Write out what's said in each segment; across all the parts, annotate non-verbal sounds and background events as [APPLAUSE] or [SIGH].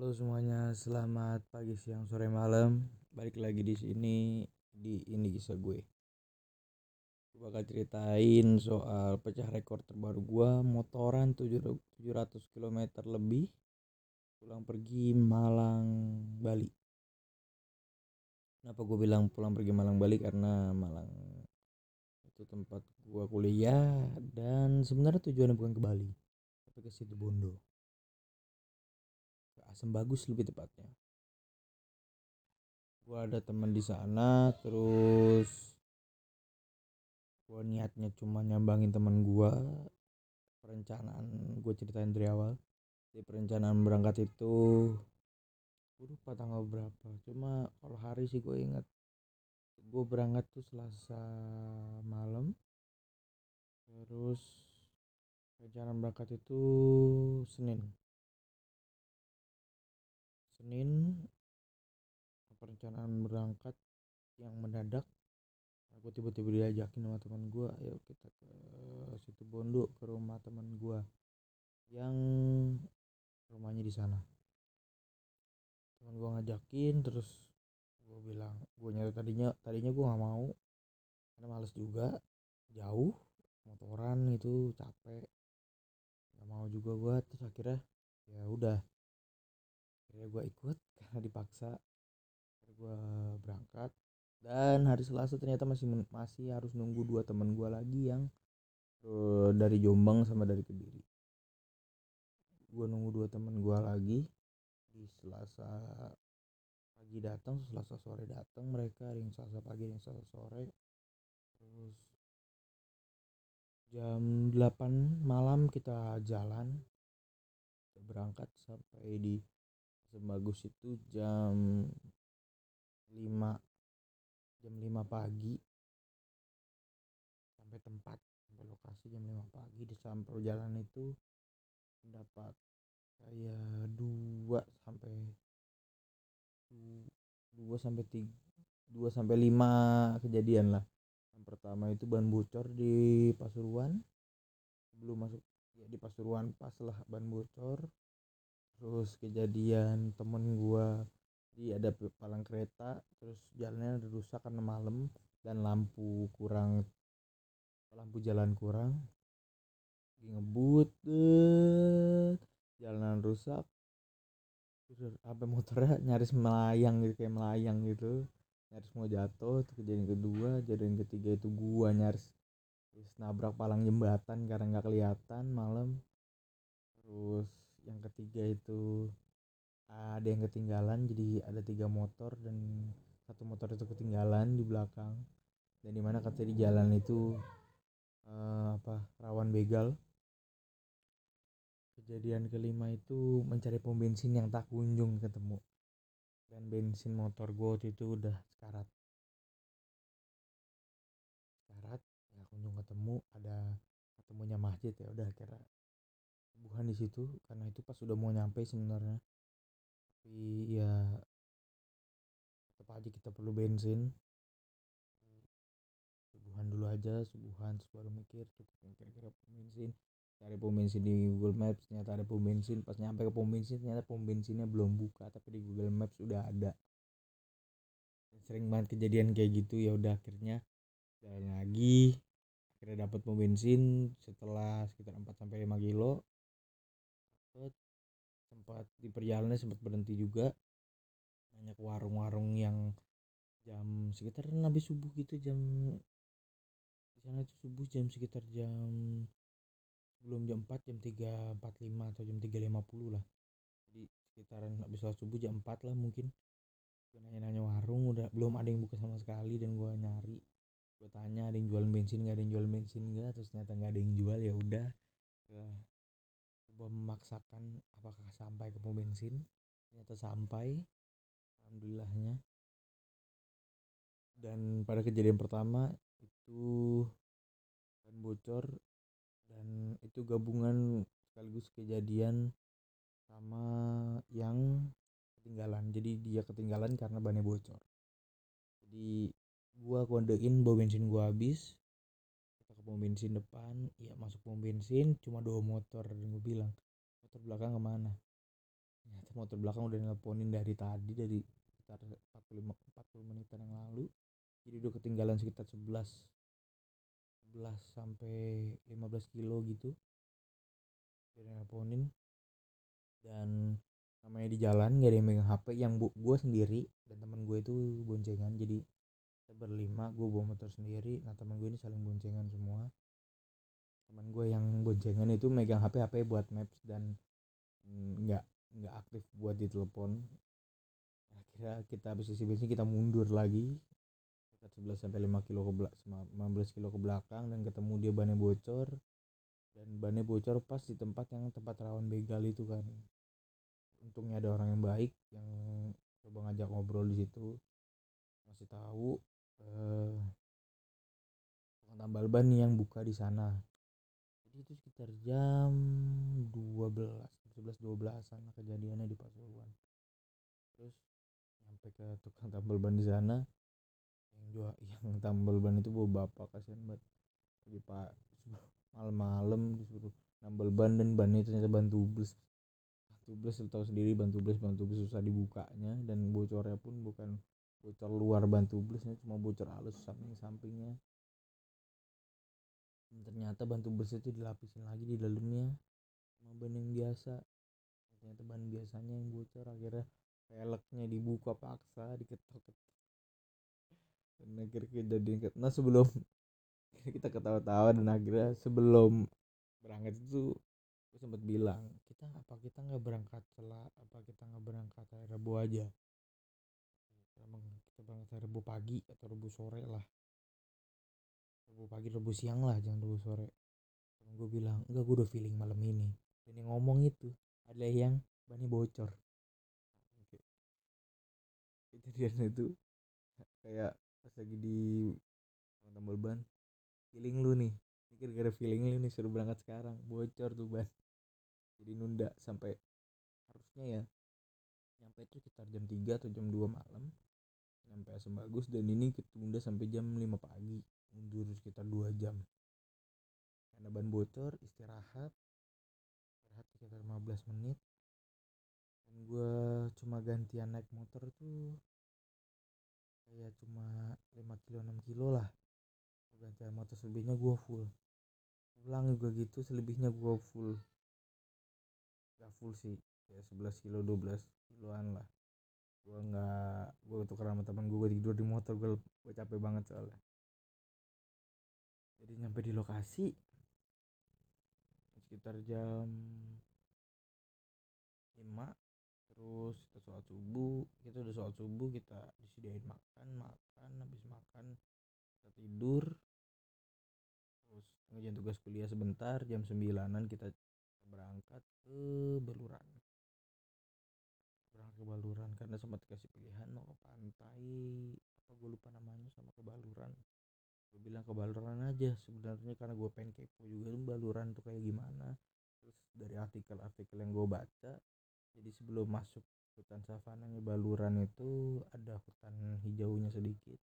Halo semuanya, selamat pagi, siang, sore, malam. Balik lagi di sini di ini kisah gue. Gue bakal ceritain soal pecah rekor terbaru gue motoran 700 km lebih pulang pergi Malang Bali. Kenapa gue bilang pulang pergi Malang Bali karena Malang itu tempat gue kuliah dan sebenarnya tujuannya bukan ke Bali tapi ke situ Bondo asam bagus lebih tepatnya. Gue ada teman di sana terus gue niatnya cuma nyambangin teman gue perencanaan gue ceritain dari awal. Di perencanaan berangkat itu gue lupa tanggal berapa. Cuma kalau hari sih gue ingat. Gue berangkat tuh selasa malam. Terus rencana berangkat itu Senin Senin perencanaan berangkat yang mendadak. Aku tiba-tiba diajakin sama teman gue ayo kita ke situ Bondo ke rumah teman gue yang rumahnya di sana. Teman gue ngajakin terus gue bilang gue nyari tadinya tadinya gue nggak mau karena males juga jauh motoran itu capek. Nggak mau juga gue terus akhirnya ya udah akhirnya gue ikut [LAUGHS] karena dipaksa. Gue berangkat. Dan hari Selasa ternyata masih masih harus nunggu dua teman gue lagi yang uh, dari Jombang sama dari Kediri. Gue nunggu dua teman gue lagi. Di Selasa pagi datang Selasa sore datang mereka yang Selasa pagi yang Selasa sore. Terus jam 8 malam kita jalan. Berangkat sampai di sebagus itu jam 5 jam 5 pagi. Sampai tempat sampai lokasi jam 5 pagi. Di samping perjalanan itu dapat kayak dua sampai dua sampai tiga dua sampai lima kejadian lah. Yang pertama itu ban bocor di Pasuruan. Belum masuk ya di Pasuruan pas lah ban bocor terus kejadian temen gua di ada palang kereta terus jalannya rusak karena malam dan lampu kurang lampu jalan kurang. Ngebut deh jalanan rusak. Apa motornya nyaris melayang gitu kayak melayang gitu. Nyaris mau jatuh itu kejadian kedua kejadian ketiga itu gua nyaris terus nabrak palang jembatan karena nggak kelihatan malam. Terus yang ketiga itu ada yang ketinggalan jadi ada tiga motor dan satu motor itu ketinggalan di belakang. Dan di mana kata di jalan itu uh, apa rawan begal. Kejadian kelima itu mencari pom bensin yang tak kunjung ketemu. Dan bensin motor gue waktu itu udah sekarat. Sekarat nggak kunjung ketemu ada ketemunya masjid ya udah kira subuhan di situ karena itu pas udah mau nyampe sebenarnya. Tapi ya tetap aja kita perlu bensin. Subuhan dulu aja subuhan baru mikir cukup kira-kira pom bensin. Cari pom bensin di Google Maps ternyata ada pom bensin. Pas nyampe ke pom bensin ternyata pom bensinnya belum buka tapi di Google Maps udah ada. Sering banget kejadian kayak gitu ya udah akhirnya jalan lagi. Akhirnya dapat pom bensin setelah sekitar 4 sampai 5 kilo sempat di perjalanan sempat berhenti juga. Banyak warung-warung yang jam sekitar habis subuh gitu jam di sana itu subuh jam sekitar jam sebelum jam 4 jam 3.45 atau jam 3.50 lah. Jadi sekitaran habis sholat subuh jam 4 lah mungkin. Gue nanya-nanya warung udah belum ada yang buka sama sekali dan gue nyari. Gue tanya ada yang jual bensin nggak ada yang jual bensin nggak terus ternyata nggak ada yang jual ya udah memaksakan apakah sampai ke pom bensin. Ternyata sampai alhamdulillahnya. Dan pada kejadian pertama itu ban bocor dan itu gabungan sekaligus kejadian sama yang ketinggalan. Jadi dia ketinggalan karena bannya bocor. Jadi gua kodein bawa bensin gua habis pom bensin depan iya masuk pom bensin cuma dua motor dan gue bilang motor belakang ke mana? Ternyata motor belakang udah nelponin dari tadi dari sekitar 45 40 menitan yang lalu. Jadi udah ketinggalan sekitar 11 11 sampai 15 kilo gitu. Udah nelponin. Dan namanya di jalan gak ada yang megang HP yang bu gue sendiri dan teman gue itu boncengan jadi berlima gue bawa motor sendiri. Nah teman gue ini saling boncengan semua. Teman gue yang boncengan itu megang HP HP buat maps dan nggak nggak aktif buat ditelepon. Akhirnya kita habis isi bensin kita mundur lagi. Sekitar 11 sampai 5 kilo ke belakang 15 kilo ke belakang dan ketemu dia bannya bocor. Dan bannya bocor pas di tempat yang tempat rawan begal itu kan. Untungnya ada orang yang baik yang coba ngajak ngobrol di situ. Masih tahu eh, tambal ban yang buka di sana. Jadi itu sekitar jam 12 11 12an kejadiannya di Pasuruan. Terus sampai ke tukang tambal ban di sana yang dua [LAUGHS] yang tambal ban itu bawa bapak kasihan banget. Di pak malam-malam disuruh nambal ban dan ban itu ternyata ban tubles tubles tahu sendiri ban tubles ban tubles susah dibukanya dan bocornya pun bukan bocor luar ban tublesnya cuma bocor halus samping sampingnya dan ternyata ban tubles itu dilapisin lagi di dalamnya sama ban yang biasa. Ternyata ban biasanya yang bocor akhirnya peleknya dibuka paksa diketok-ketok. Dan akhirnya kejadian nah sebelum [LAUGHS] kita ketawa-tawa dan akhirnya sebelum berangkat itu gue sempat bilang kita apa kita nggak berangkat celah apa kita nggak berangkat hari Rabu aja kita berangkat hari Rabu pagi atau Rabu sore lah. Rabu pagi Rabu siang lah jangan Rabu sore. Dan gue bilang enggak gue udah feeling malam ini. Dan yang ngomong itu ada yang bannya bocor. Kejadian itu kayak pas lagi di tambal ban feeling lu nih. Mikir gara feeling lu nih suruh berangkat sekarang. Bocor tuh ban jadi nunda sampai harusnya ya nyampe itu sekitar jam 3 atau jam 2 malam asam bagus dan ini ketunda sampai jam 5 pagi. Mundur sekitar 2 jam. Karena ban bocor istirahat. Istirahat sekitar 15 menit. Dan gue cuma gantian naik motor tuh kayak cuma 5 kilo 6 kilo lah. Gantian motor selebihnya gue full. Pulang juga gitu selebihnya gue full. Gak full sih ya 11 kilo 12 kiloan lah gue nggak gue tuker sama teman gue tidur di motor gue gue capek banget soalnya. Jadi nyampe di lokasi sekitar jam 5 terus kita sholat subuh kita udah sholat subuh kita disediain makan makan habis makan kita tidur. Terus ngerjain tugas kuliah sebentar jam sembilanan kita berangkat ke berangkat ke Baluran karena sempat kasih pilihan mau ke pantai apa gue lupa namanya sama ke Baluran gue bilang ke Baluran aja sebenarnya karena gue pengen kepo juga tuh Baluran tuh kayak gimana? Terus dari artikel-artikel yang gue baca jadi sebelum masuk hutan savananya Baluran itu ada hutan hijaunya sedikit.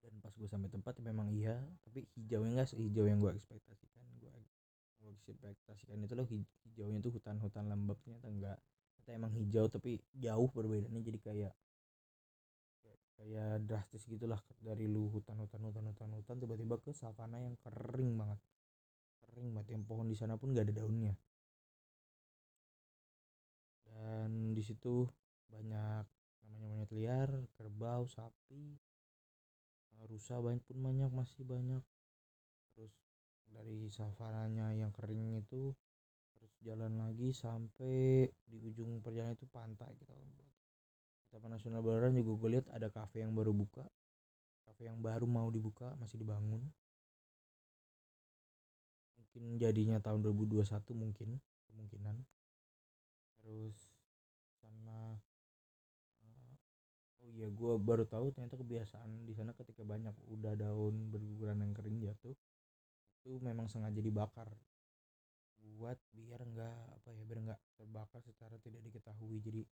Dan pas gue sampai tempat ya memang iya tapi hijaunya enggak sehijau yang gue ekspektasikan gue ekspektasikan itu loh hijaunya tuh hutan-hutan lembab ternyata enggak ternyata emang hijau tapi jauh perbedaannya. Jadi kayak kayak drastis gitulah dari lu hutan hutan hutan hutan hutan tiba-tiba ke savana yang kering banget. Kering banget. Yang pohon di sana pun gak ada daunnya. Dan di situ banyak namanya monyet liar kerbau sapi rusa banyak pun banyak masih banyak. Terus dari savananya yang kering itu jalan lagi sampai di ujung perjalanan itu pantai kita Taman Nasional Baluran juga gue lihat ada kafe yang baru buka. Kafe yang baru mau dibuka masih dibangun. Mungkin jadinya tahun 2021 mungkin kemungkinan. Terus sama oh iya gue baru tahu ternyata kebiasaan di sana ketika banyak udah daun berguguran yang kering jatuh itu memang sengaja dibakar buat biar enggak apa ya biar enggak terbakar secara tidak diketahui. Jadi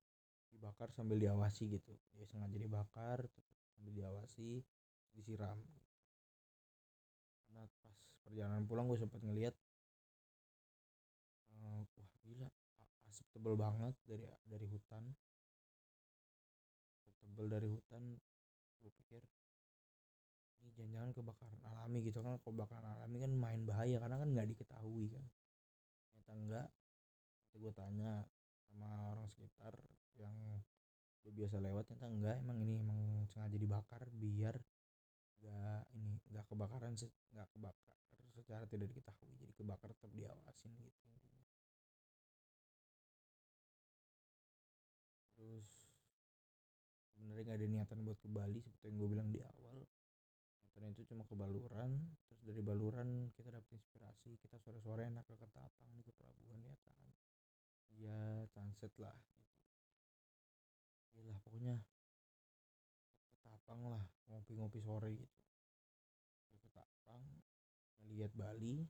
dibakar sambil diawasi gitu. Ya sengaja dibakar sambil diawasi disiram. Karena pas perjalanan pulang gue sempat ngeliat uh, wah gila asap tebel banget dari dari hutan. Tebel dari hutan gue pikir ini jangan-jangan kebakaran alami gitu kan. Kebakaran alami kan main bahaya karena kan nggak diketahui kan ternyata enggak gue tanya sama orang sekitar yang gue biasa lewat ternyata enggak emang ini emang sengaja dibakar biar enggak ini enggak kebakaran enggak kebakar secara tidak diketahui. Jadi kebakar tetap diawasin gitu. Terus sebenarnya nggak ada niatan buat ke Bali seperti yang gue bilang di awal niatan itu cuma ke Baluran terus dari Baluran kita dapet inspirasi kita sore-sore enak ke Ketapang ke pelabuhan ya kan ya sunset lah gitu. Lah pokoknya. Ketapang lah ngopi-ngopi sore gitu. Ke Ketapang ngeliat Bali.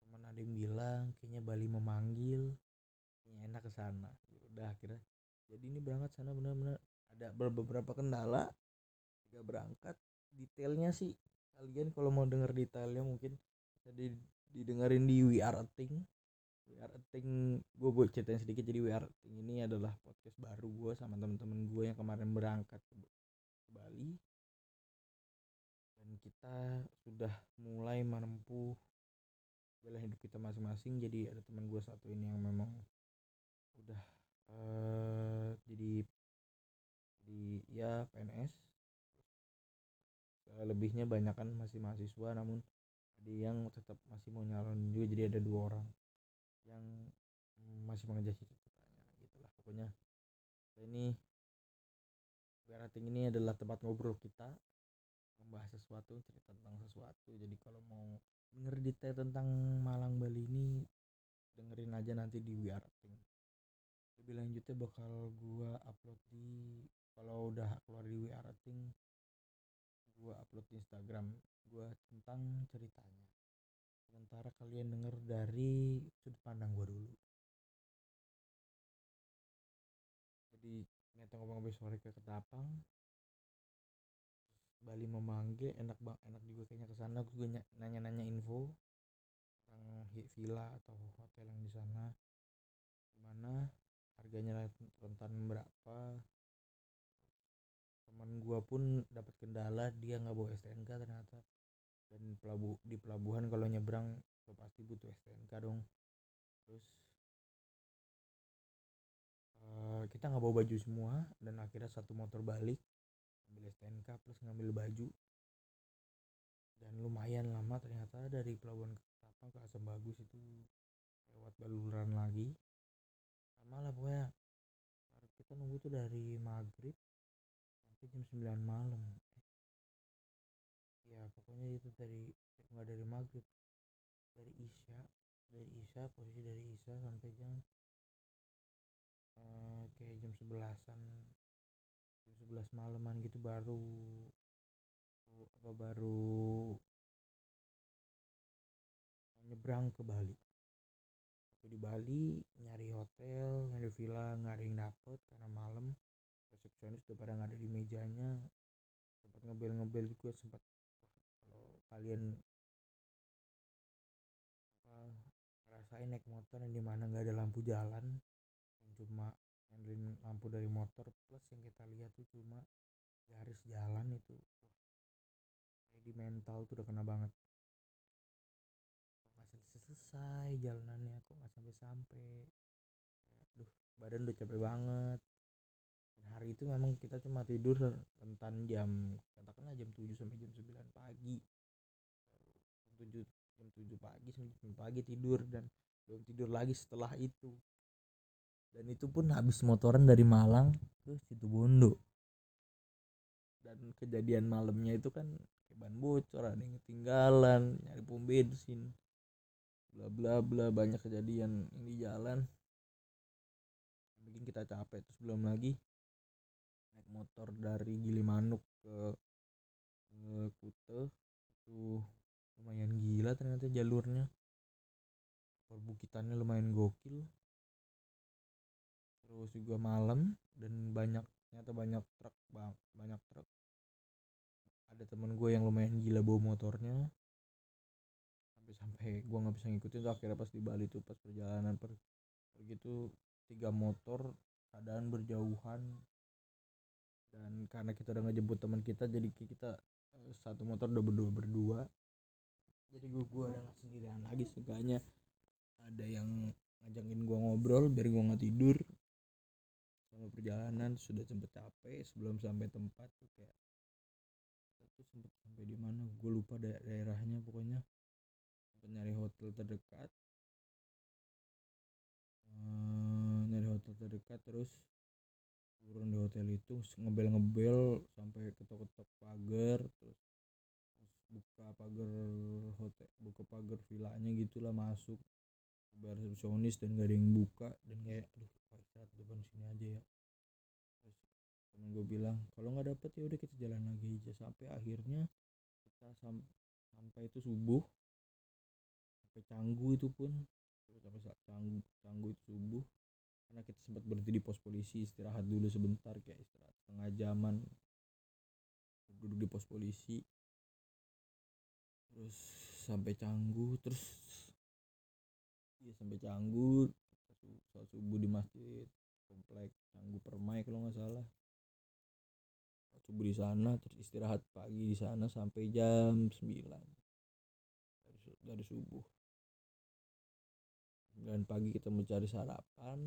Teman ada yang bilang kayaknya Bali memanggil. Kayaknya enak ke sana. Udah akhirnya. Jadi ini berangkat sana benar-benar ada beberapa kendala. Jika berangkat detailnya sih. Kalian kalau mau denger detailnya mungkin bisa didengerin di We Are a Thing. We Are a Thing gue buat ceritain sedikit. Jadi We Are a Thing ini adalah podcast baru gue sama temen-temen gue yang kemarin berangkat ke, ke Bali. Dan kita sudah mulai menempuh jalan hidup kita masing-masing. Jadi ada teman gue satu ini yang memang udah uh, jadi di ya PNS lebihnya banyak kan masih mahasiswa namun ada yang tetap masih mau nyalon juga jadi ada dua orang yang masih mengejar cita-citanya gitulah. Pokoknya ini Berating ini adalah tempat ngobrol kita membahas sesuatu cerita tentang sesuatu. Jadi kalau mau denger detail tentang Malang Bali ini dengerin aja nanti di We lebih lanjutnya bakal gua upload di kalau udah keluar di We gua upload di Instagram gua tentang ceritanya. Sementara kalian denger dari sudut pandang gua dulu. Jadi nyata ngomong ngobrol sore ke Ketapang. Bali memanggil enak bang enak juga kayaknya ke sana gue nanya-nanya info. Tentang villa atau hotel yang di sana. Gimana? Harganya rentan berapa teman gua pun dapat kendala dia nggak bawa STNK ternyata. Dan pelabu di pelabuhan kalau nyebrang lo pasti butuh STNK dong. Terus uh, kita nggak bawa baju semua dan akhirnya satu motor balik ambil STNK plus ngambil baju. Dan lumayan lama ternyata dari pelabuhan ke Ketapang ke Asam Bagus itu lewat baluran lagi. Malah pokoknya. Kita nunggu tuh dari maghrib sampai jam 9 malam. Ya pokoknya itu dari nggak dari maghrib dari isya dari isya posisi dari isya sampai jam uh, kayak jam sebelasan jam sebelas malaman gitu baru apa baru nyebrang ke Bali. Di Bali nyari hotel nyari villa nggak ada yang dapet karena malam resepsionis udah nggak ada di mejanya sempat ngebel ngebel juga sempat kalau kalian apa rasain naik motor yang di mana nggak ada lampu jalan yang cuma ngandelin lampu dari motor plus yang kita lihat tuh cuma garis jalan itu wah di mental tuh udah kena banget. Selesai jalanannya kok nggak sampai sampai aduh badan udah capek banget hari itu memang kita cuma tidur rentan jam katakanlah jam 7 sampai jam 9 pagi. Jam 7 jam 7 pagi sampai jam pagi tidur dan belum tidur lagi setelah itu. Dan itu pun habis motoran dari Malang ke situ Bondo dan kejadian malamnya itu kan ban bocor ada yang ketinggalan nyari pom bensin bla bla bla banyak kejadian yang di jalan. Bikin kita capek terus belum lagi motor dari Gilimanuk ke, ke Kute. Itu lumayan gila ternyata jalurnya. Perbukitannya lumayan gokil. Terus juga malam dan banyak ternyata banyak truk bang banyak truk. Ada temen gue yang lumayan gila bawa motornya. Sampai sampai gue nggak bisa ngikutin tuh akhirnya pas di Bali tuh pas perjalanan per gitu tiga motor keadaan berjauhan dan karena kita udah ngejemput teman kita jadi kita eh, satu motor udah berdua berdua. Jadi gue gue udah sendirian lagi seenggaknya. Ada yang ngajakin gue ngobrol biar gue nggak tidur. Sama perjalanan sudah sempet capek sebelum sampai tempat tuh kayak itu sempet sampai di mana gue lupa da daerahnya pokoknya. Sempet nyari hotel terdekat. Eee, nyari hotel terdekat terus turun di hotel itu ngebel-ngebel sampai ketok-ketok pagar terus buka pagar hotel buka pagar villanya gitulah masuk bayar resepsionis dan gak ada yang buka dan kayak aduh istirahat depan sini aja ya? Terus temen gue bilang kalau nggak dapet ya udah kita jalan lagi aja. Sampai akhirnya kita sam sampai itu subuh sampai canggu itu pun sampai canggu canggu itu subuh karena kita sempat berhenti di pos polisi istirahat dulu sebentar kayak istirahat setengah jaman. Duduk di pos polisi. Terus sampai canggu terus iya sampai canggu. Sholat subuh di masjid komplek canggu permai kalau nggak salah. Sholat subuh di sana terus istirahat pagi di sana sampai jam 9 dari, dari subuh dan pagi kita mencari sarapan.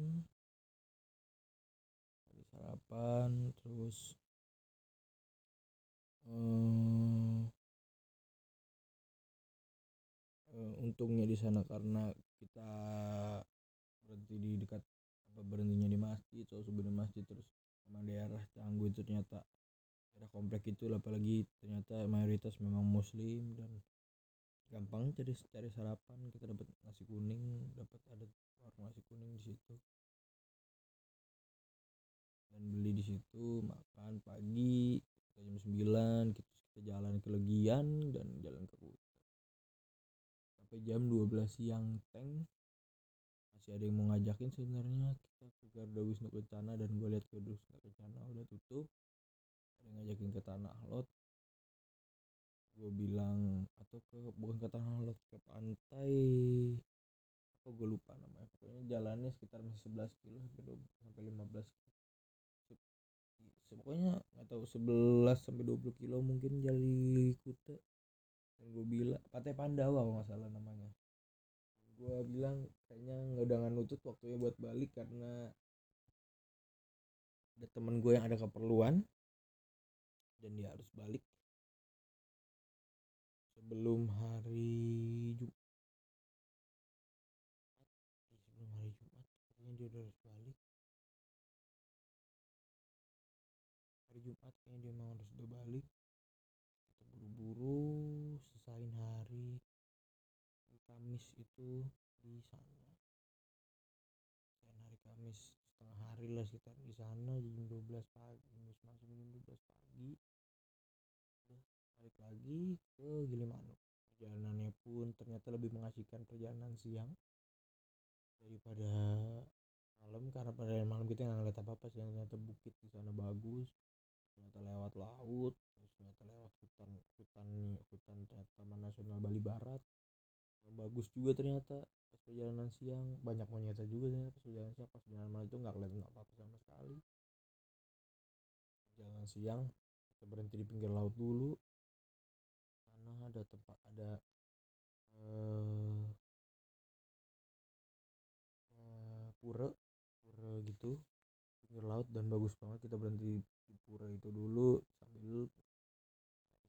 Cari sarapan terus eh, eh, untungnya di sana karena kita berhenti di dekat apa berhentinya di masjid subuh di masjid terus memang daerah Canggu itu ternyata daerah komplek itu apalagi ternyata mayoritas memang muslim dan gampang cari cari sarapan kita dapat nasi kuning dapat ada warung nasi kuning di situ. Dan beli di situ makan pagi jam 9 kita, kita jalan ke Legian dan jalan ke Kuta sampai jam 12 siang tank masih ada yang mau ngajakin sebenarnya kita ke Garda Wisnu Kencana dan gue lihat Garda Wisnu Kencana udah tutup. Ada yang ngajakin ke Tanah Lot gue bilang atau ke bukan ke Tanah Lot ke pantai. Apa gue lupa namanya. Pokoknya jalannya sekitar masih 11 kilo sampai 15 pokoknya nggak tahu 11 sampai 20 kilo mungkin jali Kuta dan gue bilang Pantai Pandawa kalau nggak salah namanya. Gue bilang kayaknya nggak udah nutut waktunya buat balik karena ada temen gue yang ada keperluan. Dan dia harus balik sebelum hari Jumat sebelum hari Jumat katanya dia udah harus balik. Hari Jumat kayaknya dia mau harus udah balik. Kita buru-buru selesaiin hari Kamis itu di sana. Dan hari Kamis setengah hari lah sekitar di sana jam 12 pagi jam 12 pagi balik lagi ke Gilimanuk. Perjalanannya pun ternyata lebih mengasihkan perjalanan siang daripada malam karena pada malam kita nggak ngeliat apa apa sih. Ternyata bukit di sana bagus ternyata lewat laut terus ternyata lewat hutan hutan hutan Taman Nasional Bali Barat. Bagus juga ternyata pas perjalanan siang. Banyak monyetnya juga ternyata pas perjalanan siang. Pas perjalanan malam itu nggak kelihatan apa apa sama sekali. Perjalanan siang kita berhenti di pinggir laut dulu ada tempat ada eh, eh, pura pura gitu pinggir laut dan bagus banget kita berhenti di pura itu dulu sambil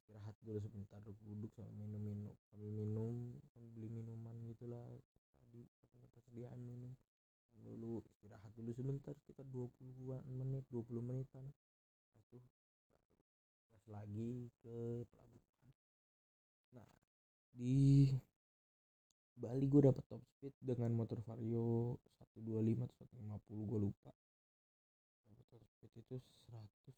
istirahat dulu sebentar duduk sambil minum minum sambil minum sambil beli minuman gitulah tadi persediaan minum. Dulu istirahat dulu sebentar sekitar 20 menit 20 menitan. Itu lagi ke pelabuhan nah di Bali gue dapet top speed dengan motor vario 125 atau 150 gue lupa. Dapet top speed itu 100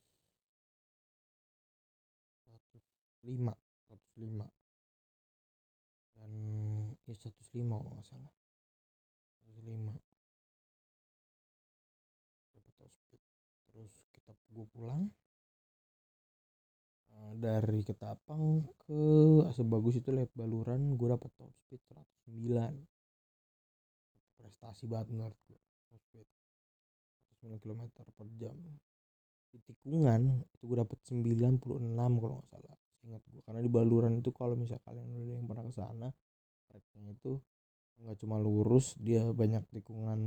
105 105 dan ya 105 kalau nggak salah. 105 dapat top speed. Terus kita gue pulang dari Ketapang ke Asebagus itu lewat Baluran gue dapat top speed 109 prestasi banget menurut gue speed. 9 km per jam. Di tikungan itu gue dapet 96 kalau nggak salah ingat gue karena di baluran itu kalau misal kalian udah yang pernah ke sana treknya itu nggak cuma lurus dia banyak tikungan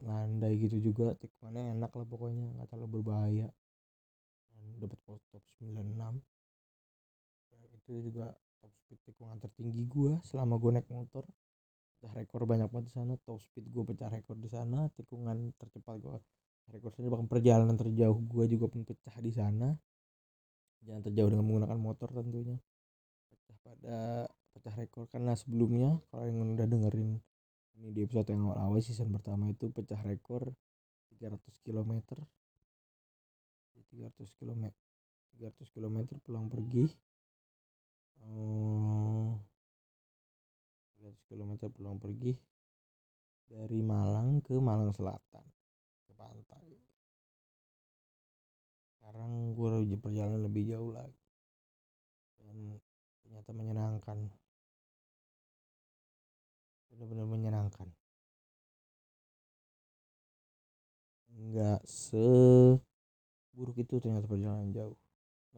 landai gitu juga. Tikungannya enak lah pokoknya nggak terlalu berbahaya. Dapat top 96 dan itu juga top speed tikungan tertinggi gue selama gue naik motor. Pecah rekor banyak banget di sana top speed gue pecah rekor di sana tikungan tercepat gue rekor sendiri bahkan perjalanan terjauh gue juga pun pecah di sana. Jangan terjauh dengan menggunakan motor tentunya. Pecah pada pecah rekor karena sebelumnya kalau yang udah dengerin ini di episode yang awal-awal season pertama itu pecah rekor 300 km 300 km 300 km pulang pergi oh, 300 km pulang pergi. Dari Malang ke Malang Selatan ke pantai. Sekarang gue perjalanan lebih jauh lagi. Dan ternyata menyenangkan. Benar-benar menyenangkan. Nggak seburuk itu ternyata perjalanan jauh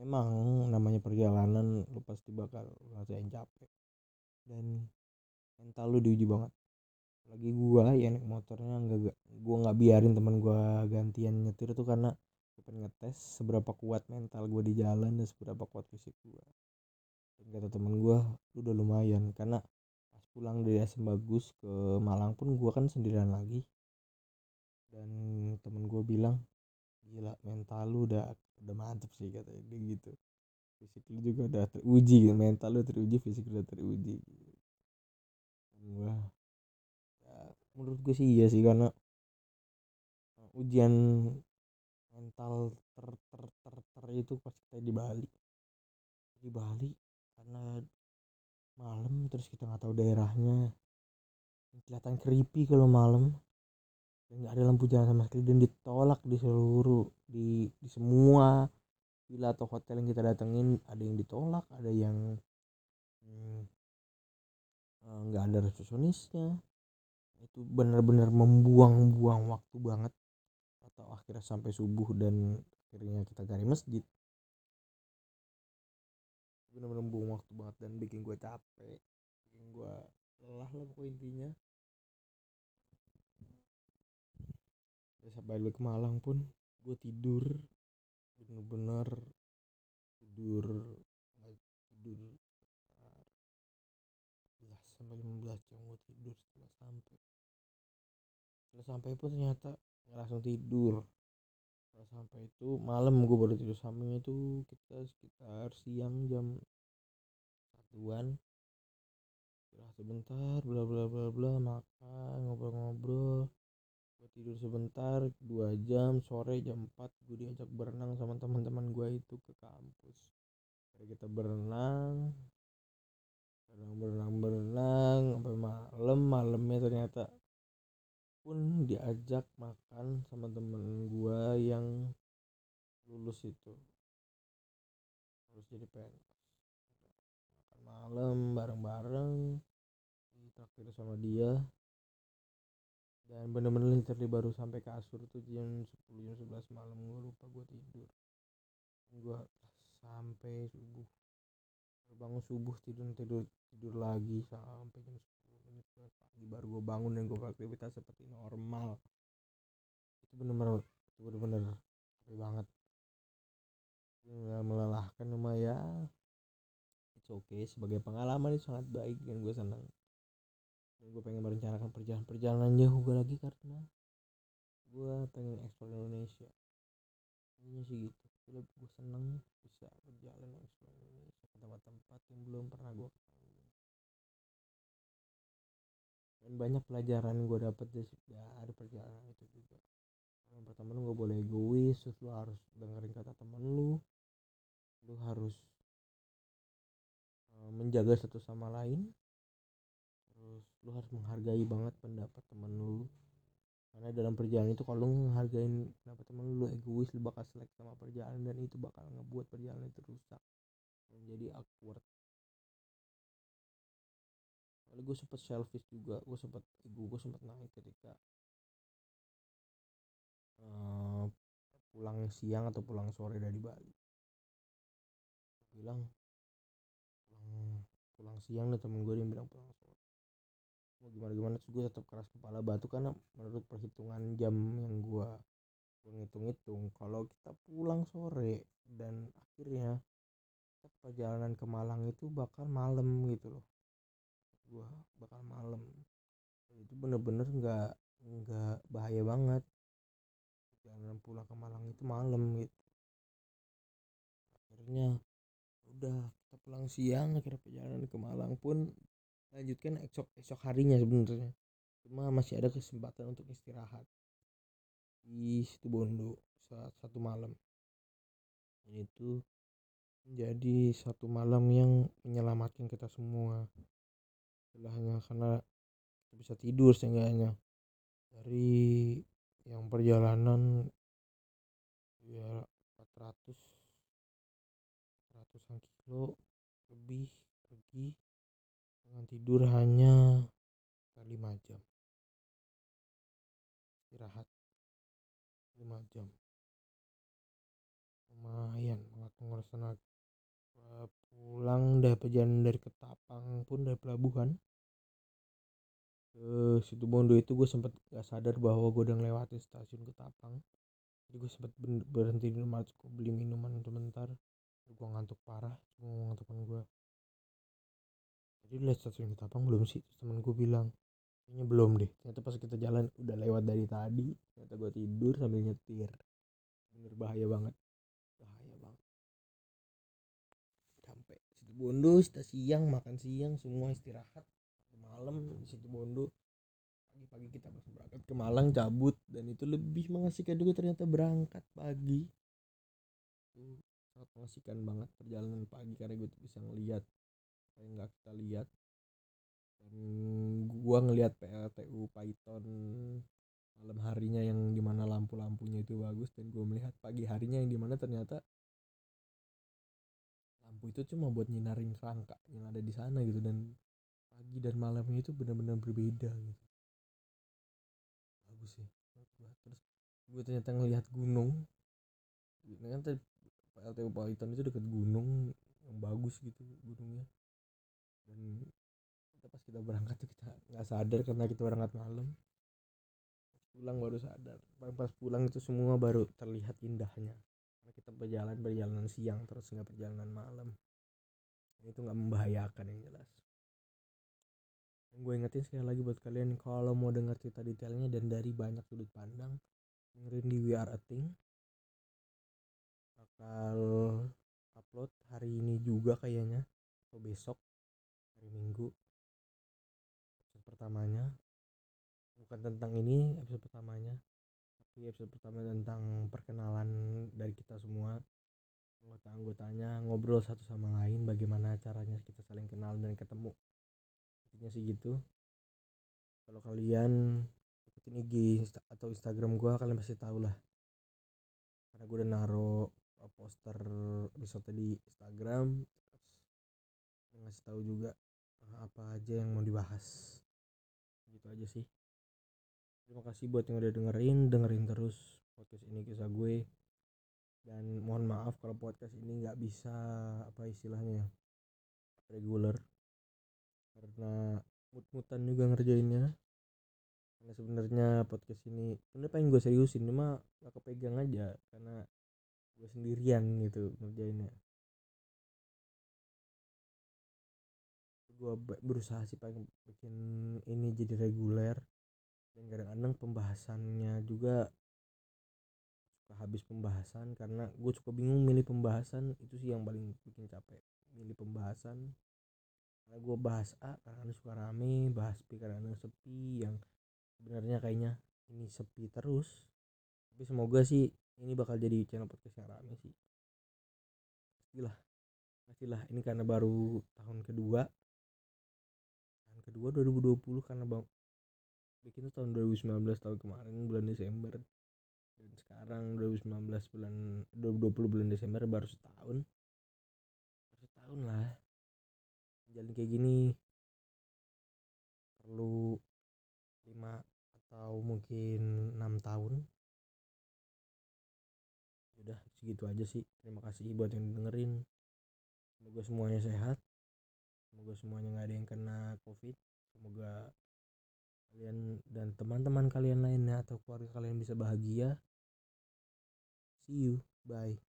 memang namanya perjalanan lu pasti bakal ngerasain capek. Dan mental lu diuji banget. Lagi gua ya naik motornya nggak gua nggak biarin teman gua gantian nyetir tuh karena pengen ngetes seberapa kuat mental gua di jalan dan seberapa kuat fisik gua. Dan kata temen gua lu udah lumayan. Karena pas pulang dari SM Bagus ke Malang pun gua kan sendirian lagi. Dan temen gua bilang gila mental lu udah udah mantep sih katanya dia gitu. Fisik lu juga udah teruji mental lu teruji fisik lu udah teruji gitu. gua menurut gue sih iya sih karena ujian mental ter ter ter ter itu pas kita di Bali. Di Bali karena malam terus kita nggak tahu daerahnya. Kelihatan creepy kalau malam nggak ada lampu jalan sama sekali dan ditolak di seluruh di di semua villa atau hotel yang kita datengin. Ada yang ditolak ada yang nggak hmm, ada resepsionisnya itu benar-benar membuang-buang waktu banget atau akhirnya sampai subuh dan akhirnya kita cari masjid. Benar-benar membuang waktu banget dan bikin gue capek bikin gue lelah lah pokoknya intinya ya sampai balik ke Malang pun gue tidur bener-bener tidur tidur sampai 15 jam gue tidur setelah sampai. Setelah sampai pun ternyata nggak langsung tidur. Setelah sampai itu malam gue baru tidur sampingnya itu kita sekitar siang jam satuan. Istirahat sebentar bla bla bla bla makan ngobrol-ngobrol gue tidur sebentar dua jam sore jam 4 gue diajak berenang sama teman-teman gue itu ke kampus. Jadi kita berenang berenang berenang berenang sampai malam malamnya ternyata pun diajak makan sama temen gua yang lulus itu. Harus jadi PNS makan malam bareng-bareng ditraktir sama dia dan bener-bener literally baru sampai kasur tuh jam 10 jam 11 malam. Gue lupa gue tidur. Gue sampai subuh. Bangun subuh tidur tidur tidur lagi sampai jam pagi baru gue bangun dan gue beraktivitas seperti normal. Itu bener-bener itu bener-bener capek banget. Melelahkan cuma ya it's okay sebagai pengalaman itu sangat baik dan gue senang gue pengen merencanakan perjalanan perjalanan jauh gue lagi karena gue pengen eksplor Indonesia. Ini sih gitu. Gue seneng bisa berjalan eksplor Indonesia ke tempat-tempat yang belum pernah gue dan banyak pelajaran gue dapet dari perjalanan itu juga. Yang pertama lu gak boleh egois terus lu harus dengerin kata temen lu. Lu harus uh, menjaga satu sama lain lu harus menghargai banget pendapat temen lu. Karena dalam perjalanan itu kalau lu menghargai pendapat temen lu, lu egois lu bakal selek sama perjalanan dan itu bakal ngebuat perjalanan itu rusak. Menjadi awkward. Lalu gue sempet selfish juga gue sempet ego gue sempet naik ketika pulang siang atau pulang sore dari Bali. Bilang pulang pulang siang dan temen gue yang bilang pulang sore gimana gimana? Terus gue tetap keras kepala batu karena menurut perhitungan jam yang gue gue ngitung-ngitung kalau kita pulang sore dan akhirnya perjalanan ke Malang itu bakal malam gitu loh. Gue bakal malam. Itu bener-bener nggak nggak bahaya banget. Perjalanan pulang ke Malang itu malam gitu. Akhirnya udah kita pulang siang akhirnya perjalanan ke Malang pun lanjutkan esok esok harinya sebenarnya. Cuma masih ada kesempatan untuk istirahat. Di situ Bondo saat satu malam. Dan itu menjadi satu malam yang menyelamatkan kita semua. Istilahnya karena kita bisa tidur seenggaknya. Dari yang perjalanan ya 400 ratusan kilo lebih pergi dengan tidur hanya 5 jam. Istirahat 5 jam. Lumayan buat menguras tenaga. Pulang dari perjalanan dari Ketapang pun dari pelabuhan. Ke situ Bondo itu gue sempet gak sadar bahwa gue udah ngelewatin stasiun Ketapang. Jadi gue sempet berhenti di rumah beli minuman sebentar. Gue ngantuk parah cuma temen gue jadi lihat stasiun Ketapang belum sih? Terus temen gue bilang kayaknya belum deh. Ternyata pas kita jalan udah lewat dari tadi ternyata gue tidur sambil nyetir. Bener bahaya banget. Bahaya banget. Sampai situ Bondo kita siang makan siang semua istirahat. Malam di situ Bondo. Pagi-pagi kita langsung berangkat ke Malang cabut. Dan itu lebih mengasihkan juga ternyata berangkat pagi. Itu sangat mengasihkan banget perjalanan pagi karena gue bisa ngelihat yang nggak kita lihat. Dan gua ngelihat PLTU Python malam harinya yang di mana lampu-lampunya itu bagus dan gue melihat pagi harinya yang di mana ternyata lampu itu cuma buat nyinarin kerangka yang ada di sana gitu dan pagi dan malamnya itu benar-benar berbeda gitu. Bagus sih terus gue ternyata ngelihat gunung. Ternyata PLTU Python itu dekat gunung yang bagus gitu gunungnya dan kita pas kita berangkat tuh kita nggak sadar karena kita berangkat malam. Pulang baru sadar. Pas pulang itu semua baru terlihat indahnya. Karena kita berjalan perjalanan siang terus nggak perjalanan malam. Itu nggak membahayakan yang jelas. Yang gue ingetin sekali lagi buat kalian kalau mau dengar cerita detailnya dan dari banyak sudut pandang dengerin di We Are Thing. Bakal upload hari ini juga kayaknya atau besok hari minggu episode pertamanya. Bukan tentang ini episode pertamanya tapi episode pertama tentang perkenalan dari kita semua anggota-anggotanya ngobrol satu sama lain bagaimana caranya kita saling kenal dan ketemu. Intinya sih gitu. Kalau kalian ikutin IG atau Instagram gue kalian pasti tahu lah karena gue udah naro poster episode di Instagram ngasih tahu juga apa aja yang mau dibahas. Gitu aja sih. Terima kasih buat yang udah dengerin dengerin terus podcast ini kisah gue. Dan mohon maaf kalau podcast ini nggak bisa apa istilahnya reguler karena mut-mutan juga ngerjainnya. Karena sebenarnya podcast ini sebenarnya pengen gue seriusin cuma gak kepegang aja. Karena gue sendirian gitu ngerjainnya gue berusaha sih pengen bikin ini jadi reguler dan kadang-kadang pembahasannya juga suka habis pembahasan karena gue suka bingung milih pembahasan. Itu sih yang paling bikin capek milih pembahasan. Karena gue bahas A karena suka rame bahas B karena sepi yang sebenarnya kayaknya ini sepi terus. Tapi semoga sih ini bakal jadi channel podcast yang rame sih. Pastilah pastilah ini karena baru tahun kedua kedua 2020 karena bang bikin tahun 2019 tahun kemarin bulan Desember. Dan sekarang 2019 bulan 2020 bulan Desember baru setahun. Baru setahun lah. Jalan kayak gini. Perlu lima atau mungkin enam tahun. Segitu aja sih. Terima kasih buat yang dengerin. Semoga semuanya sehat semoga semuanya nggak ada yang kena covid. Semoga kalian dan teman-teman kalian lainnya atau keluarga kalian bisa bahagia. See you. Bye